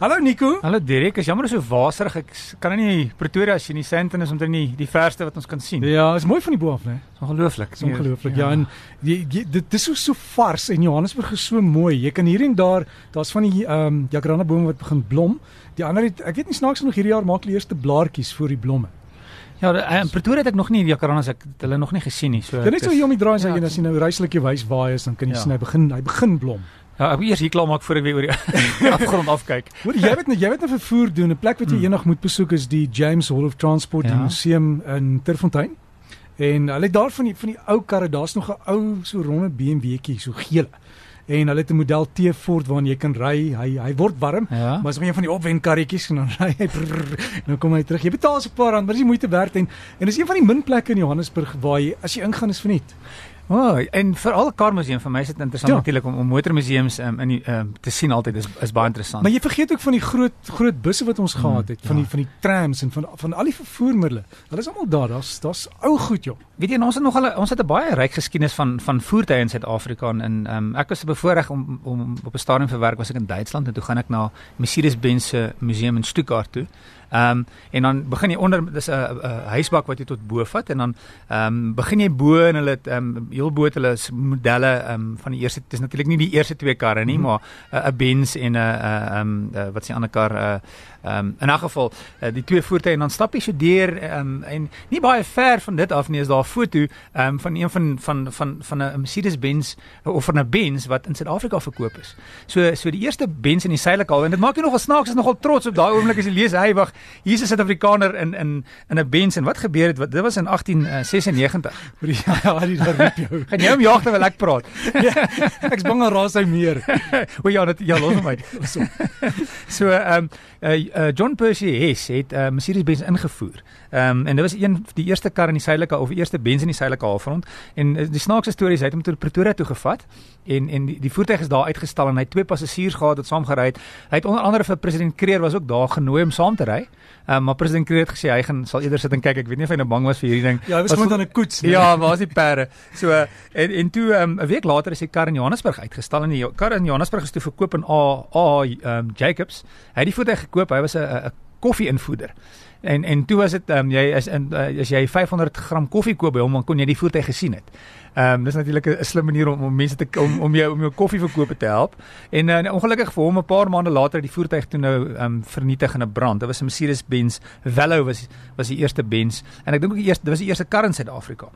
Hallo Nico. Hallo Derek, is jammer so waserig. Ek kan nie Pretoria as jy nie Sandton is omtrent nie die verste wat ons kan sien. Ja, is mooi van die bo af, né? Ongelooflik. Is ongelooflik. Ja. ja, en jy, jy, dit is so so vars en Johannesburg is so mooi. Jy kan hier en daar, daar's van die ehm um, jacaranda bome wat begin blom. Die ander het ek weet nie snaaks nog hierdie jaar maak hulle eerste blaartjies voor die blomme. Ja, in Pretoria het ek nog nie die jacarandas ek hulle nog nie gesien nie. So Dit is so hier om die draai as jy as jy nou reislik wys waar hy is, dan kan jy ja. sien hy begin hy begin blom. Ja, ek moet eers hier klaar maak voor ek weer oor die afgrond afkyk. Hoor jy weet net jy weet 'n vervoer doen, 'n plek wat jy hmm. eendag moet besoek is die James Hall of Transport ja. Museum in Terfontein. En hulle het daar van die van die ou karre, daar's nog 'n ou so ronde BMW'tjie, so geel. En hulle het 'n model T Ford waarin jy kan ry. Hy hy word warm, ja. maar as jy een van die opwenkarretjies en dan ry hy en dan kom hy terug. Jy betaal so 'n paar rand, maar dis die moeite werd en en dis een van die min plekke in Johannesburg waar jy as jy ingaan is verniet. O, oh, en vir al 'n kar museum vir my is dit interessant ja. natuurlik om om motormuseums um, in um, te sien altyd is is baie interessant. Maar jy vergeet ook van die groot groot busse wat ons mm, gehad het, van ja. die van die trams en van van al die vervoermiddels. Hulle is almal daar. Daar's daar's ou goed, joh. Weet jy ons het nog al ons het 'n baie ryk geskiedenis van van voertuie in Suid-Afrika en um, ek was bevoorreg om om op 'n stadium vir werk was ek in Duitsland en toe gaan ek na Mercedes-Benz se museum in Stuttgart toe. Ehm um, en dan begin jy onder dis 'n huisbak wat jy tot bo vat en dan ehm um, begin jy bo en hulle ehm um, heel bo het hulle modelle ehm um, van die eerste dis natuurlik nie die eerste twee karre nie, mm -hmm. maar 'n uh, Benz en 'n ehm um, uh, wat die ander kar uh, Ehm um, in 'n geval uh, die twee voertuie en dan stap jy so deur um, en nie baie ver van dit af nie is daar 'n foto um, van een van van van van 'n Mercedes-Benz of van 'n Benz wat in Suid-Afrika verkoop is. So so die eerste Benz in die suidelike al en dit maak jy nogal snaaks is nogal trots op daai oomblik as jy lees hy wag hier is 'n Suid-Afrikaner in in in 'n Benz en wat gebeur het wat dit was in 1896. ja ja die roep jou. Gaan jy hom jag terwyl ek praat? ja, ek's bang hy raas hy meer. o ja, dit ja los my. so ehm um, uh, uh, John Percy Hess het uh, Mercedes-Benz ingevoer. Ehm um, en dit was een die eerste kar in die suidelike of eerste Benz in die suidelike halfrond en uh, die snaakse stories hy het hom tot Pretoria toe gevat en en die, die voertuig is daar uitgestal en hy het twee passasiers gehad wat saam gery het. Hy het onder andere vir president Kreer was ook daar genooi om saam te ry. Ehm um, maar president Kreer het gesê hy gaan sal eerder sit en kyk. Ek weet nie of hy nou bang was vir hierdie ding. Ja, hy was net aan 'n koets. Nee. Ja, waar is die perde? So uh, en en toe ehm, 'n um, week later is die kar in Johannesburg uitgestal en die kar in Johannesburg is toe verkoop aan A A ehm um, Jacobs. Hy het die voertuig gekoop. Hy was 'n koffie-invoeder. En en toe was dit ehm um, jy is in uh, as jy 500 gram koffie koop by hom dan kon jy die voertuig gesien het. Ehm um, dis natuurlik 'n slim manier om om mense te om om jou om jou koffieverkope te help. En uh, ongelukkig vir hom 'n paar maande later die voertuig toe nou ehm um, vernietig in 'n brand. Dit was 'n Mercedes-Benz Velo was was die eerste Benz en ek dink ook die eerste dit was die eerste kar in Suid-Afrika.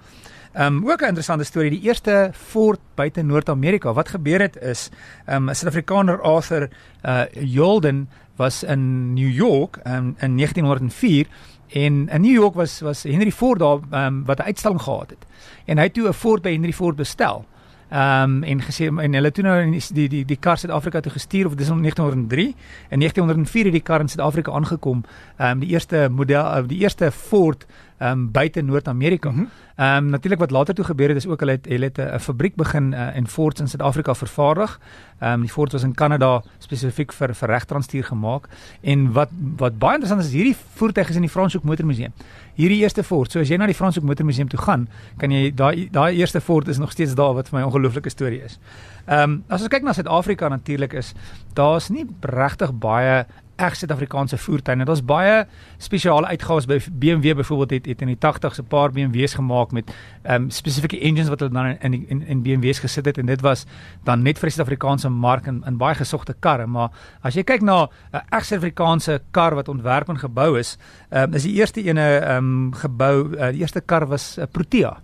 Ehm um, ook 'n interessante storie, die eerste Ford buite Noord-Amerika. Wat gebeur het is ehm um, 'n Suid-Afrikaner Arthur uh Jolden was in New York um, in 1904 en in New York was was Henry Ford daar um, wat 'n uitstalling gehad het. En hy het toe 'n Ford by Henry Ford bestel. Ehm um, en gesê en hulle toe nou die die die kar Suid-Afrika toe gestuur of dis in 1903 en 1904 het die kar in Suid-Afrika aangekom. Ehm um, die eerste model uh, die eerste Ford ehm um, buite Noord-Amerika. Mhm. Ehm mm um, natuurlik wat later toe gebeur het is ook hulle het hulle het 'n fabriek begin uh, in Ford in Suid-Afrika vervaardig. Ehm um, die Ford was in Kanada spesifiek vir vir regtranstuur gemaak en wat wat baie interessant is hierdie voertuig is in die Franshoek Motor Museum. Hierdie eerste Ford, so as jy na die Franshoek Motor Museum toe gaan, kan jy daai daai eerste Ford is nog steeds daar wat vir my 'n ongelooflike storie is. Ehm um, as ons kyk na Suid-Afrika natuurlik is daar's nie regtig baie reg Suid-Afrikaanse voertuie. Dit was baie spesiale uitgawes by BMW byvoorbeeld het, het in die 80s 'n paar BMW's gemaak met ehm um, spesifieke engines wat hulle dan in in in BMW's gesit het. En dit was dan net vir die Suid-Afrikaanse mark en in baie gesogte karre, maar as jy kyk na 'n reg Suid-Afrikaanse kar wat ontwerp en gebou is, ehm um, is die eerste ene ehm um, gebou, uh, die eerste kar was uh, Protea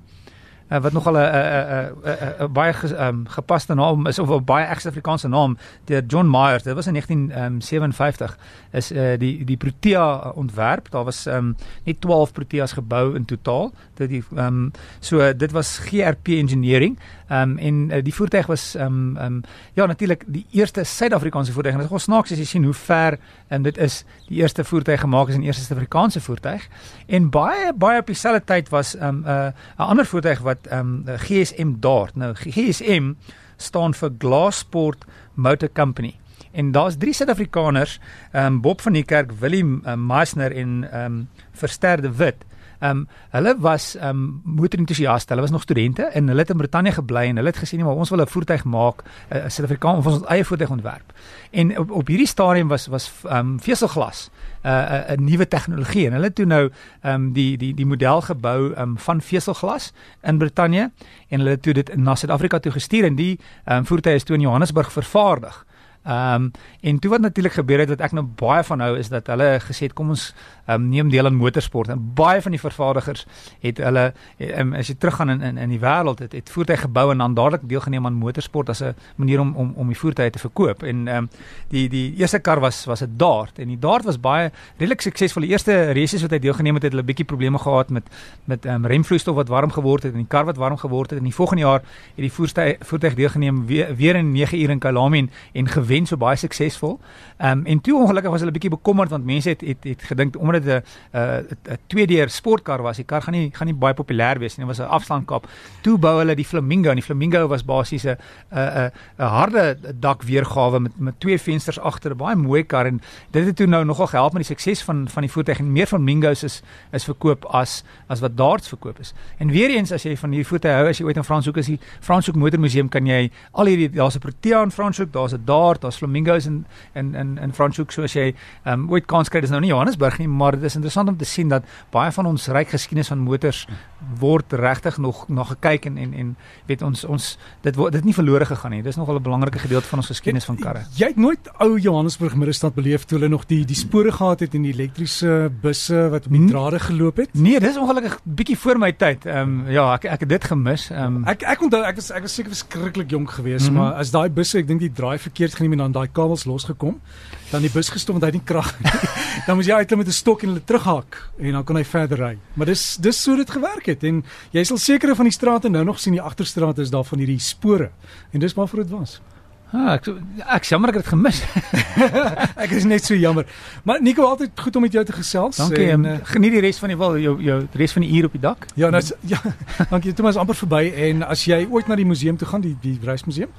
uh, wat nogal 'n 'n 'n 'n baie ge, um, gepaste naam is of 'n baie ekse Afrikaanse naam deur John Myers. Dit was in 1957 um, is uh, die die Protea ontwerp. Daar was um, net 12 Proteas gebou in totaal. Dit die um, so dit was GRP engineering. Ehm um, en uh, die voertuig was ehm um, ehm um, ja natuurlik die eerste Suid-Afrikaanse voertuig. En dit is gou snaaks as jy sien hoe ver en dit is die eerste voertuig gemaak is in eerste Suid-Afrikaanse voertuig. En baie baie op dieselfde tyd was ehm um, 'n uh, 'n ander voertuig wat ehm um, GSM Dart. Nou GSM staan vir Glassport Motor Company. En daar's drie Suid-Afrikaners, ehm um, Bob van die Kerk, Willem uh, Meisner en ehm um, Verster de Wit ehm um, hulle was ehm um, motorentoesiaste. Hulle was nog studente en hulle het in Brittanje gebly en hulle het gesê nee, maar ons wil 'n voertuig maak, 'n Suid-Afrikaanse ons eie voertuig ontwerp. En op, op hierdie stadium was was ehm um, veselglas 'n uh, 'n nuwe tegnologie en hulle het toe nou ehm um, die die die model gebou ehm um, van veselglas in Brittanje en hulle het toe dit na Suid-Afrika toe gestuur en die ehm um, voertuie is toe in Johannesburg vervaardig. Ehm um, en toe wat natuurlik gebeur het wat ek nou baie van hou is dat hulle gesê het kom ons um, neem deel aan motorsport. En baie van die vervaardigers het hulle um, as jy teruggaan in in in die wêreld het het voertuie gebou en dan dadelik deelgeneem aan motorsport as 'n manier om om om die voertuie te verkoop. En ehm um, die die eerste kar was was 'n Dart. En die Dart was baie redelik suksesvol. Die eerste races wat hy deelgeneem het het hulle bietjie probleme gehad met met um, remvloeistof wat warm geword het en die kar wat warm geword het. En die volgende jaar het die voertuig voertuig deelgeneem weer weer in 9 ure in Kyalami en, en gewen so baie suksesvol. Ehm um, en toe ongelukkig was hulle bietjie bekommerd want mense het het het gedink omdat dit 'n 'n tweedeur sportkar was, die kar gaan nie gaan nie baie populêr wees nie. Dit was 'n afstandkap. Toe bou hulle die Flamingo en die Flamingo was basies 'n 'n 'n harde dak weergawe met met twee vensters agter, baie mooi kar en dit het toe nou nogal gehelp met die sukses van van die voertuig en meer Flamingos is is verkoop as as wat darts verkoop is. En weer eens as jy van hierdie voertuie hou, as jy ooit in Franshoek is, die Franshoek Motormuseum kan jy al hierdie daar's 'n Protea in Franshoek, daar's 'n dart, daar's Flamingos in in in in Franshoek soos jy ehm um, ooit kans kry dis nou nie Johannesburg nie maar dit is interessant om te sien dat baie van ons ryk geskiedenis van motors word regtig nog na gekyk en en en weet ons ons dit word dit nie verlore gegaan nie. Dis nogal 'n belangrike gedeelte van ons geskiedenis van karre. Jy het nooit ou Johannesburg middestad beleef toe hulle nog die die spore gehad het en die elektriese busse wat op die drade geloop het? Nee dis ongelukkig bietjie voor my tyd. Ehm um, ja ek ek het dit gemis. Ehm um, ek ek onthou ek was ek was seker verskriklik jonk geweest mm -hmm. maar as daai busse ek dink die draai verkeerd geneem en dan daai kabels losgekom, dan die bus gestop want hy het nie krag nie. dan moes jy uitklim met 'n stok en hulle terughak en dan kon hy verder ry. Maar dis dis so dit gewerk het en jy sal sekere van die strate nou nog sien die agterstrate is daar van hierdie spore en dis waarvoor dit was. Ah, ek ek jammer ek het dit gemis. ek is net so jammer. Maar Nico altyd goed om met jou te gesels. Dankie. En, uh, geniet die res van die wel jou jou res van die uur op die dak. Ja, nou ja. Dankie. Dit was amper verby en as jy ooit na die museum toe gaan, die die reismuseum,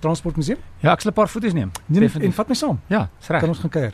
Transportmuseum? Ja, ek sal 'n paar foto's neem. neem en vat my saam. Ja, reg. Kan ons gaan kuier.